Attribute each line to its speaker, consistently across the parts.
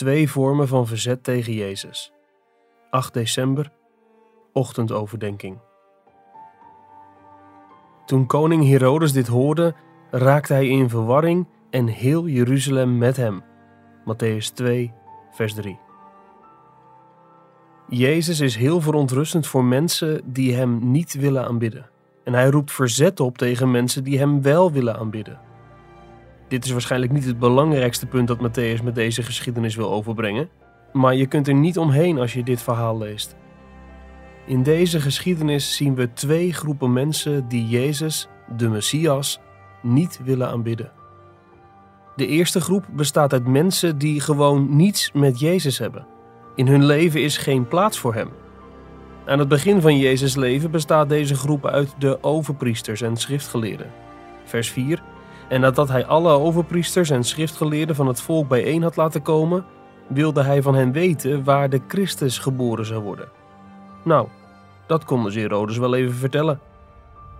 Speaker 1: Twee vormen van verzet tegen Jezus. 8 december, ochtendoverdenking. Toen koning Herodes dit hoorde, raakte hij in verwarring en heel Jeruzalem met hem. Matthäus 2, vers 3. Jezus is heel verontrustend voor mensen die hem niet willen aanbidden. En hij roept verzet op tegen mensen die hem wel willen aanbidden. Dit is waarschijnlijk niet het belangrijkste punt dat Matthäus met deze geschiedenis wil overbrengen, maar je kunt er niet omheen als je dit verhaal leest. In deze geschiedenis zien we twee groepen mensen die Jezus, de Messias, niet willen aanbidden. De eerste groep bestaat uit mensen die gewoon niets met Jezus hebben. In hun leven is geen plaats voor hem. Aan het begin van Jezus' leven bestaat deze groep uit de overpriesters en schriftgeleerden. Vers 4. En nadat hij alle overpriesters en schriftgeleerden van het volk bijeen had laten komen, wilde hij van hen weten waar de Christus geboren zou worden. Nou, dat konden ze Herodes wel even vertellen.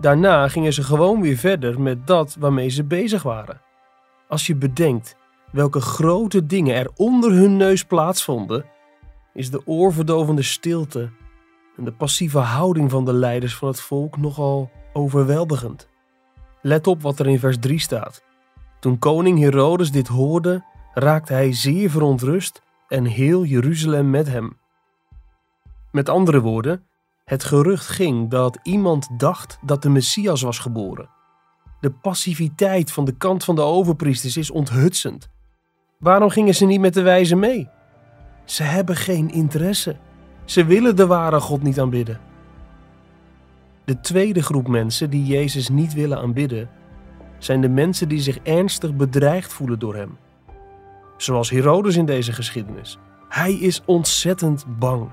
Speaker 1: Daarna gingen ze gewoon weer verder met dat waarmee ze bezig waren. Als je bedenkt welke grote dingen er onder hun neus plaatsvonden, is de oorverdovende stilte en de passieve houding van de leiders van het volk nogal overweldigend. Let op wat er in vers 3 staat. Toen koning Herodes dit hoorde, raakte hij zeer verontrust en heel Jeruzalem met hem. Met andere woorden, het gerucht ging dat iemand dacht dat de Messias was geboren. De passiviteit van de kant van de overpriesters is onthutsend. Waarom gingen ze niet met de wijze mee? Ze hebben geen interesse. Ze willen de ware God niet aanbidden. De tweede groep mensen die Jezus niet willen aanbidden, zijn de mensen die zich ernstig bedreigd voelen door hem. Zoals Herodes in deze geschiedenis. Hij is ontzettend bang.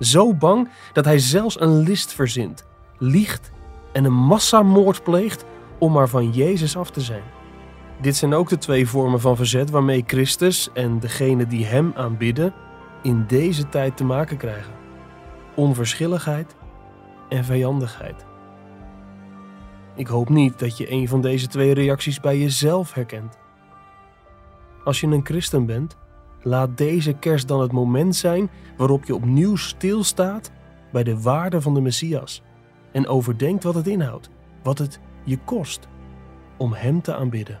Speaker 1: Zo bang dat hij zelfs een list verzint, liegt en een massamoord pleegt om maar van Jezus af te zijn. Dit zijn ook de twee vormen van verzet waarmee Christus en degenen die hem aanbidden in deze tijd te maken krijgen: onverschilligheid en vijandigheid. Ik hoop niet dat je een van deze twee reacties bij jezelf herkent. Als je een christen bent, laat deze kerst dan het moment zijn waarop je opnieuw stilstaat bij de waarde van de Messias en overdenkt wat het inhoudt, wat het je kost om Hem te aanbidden.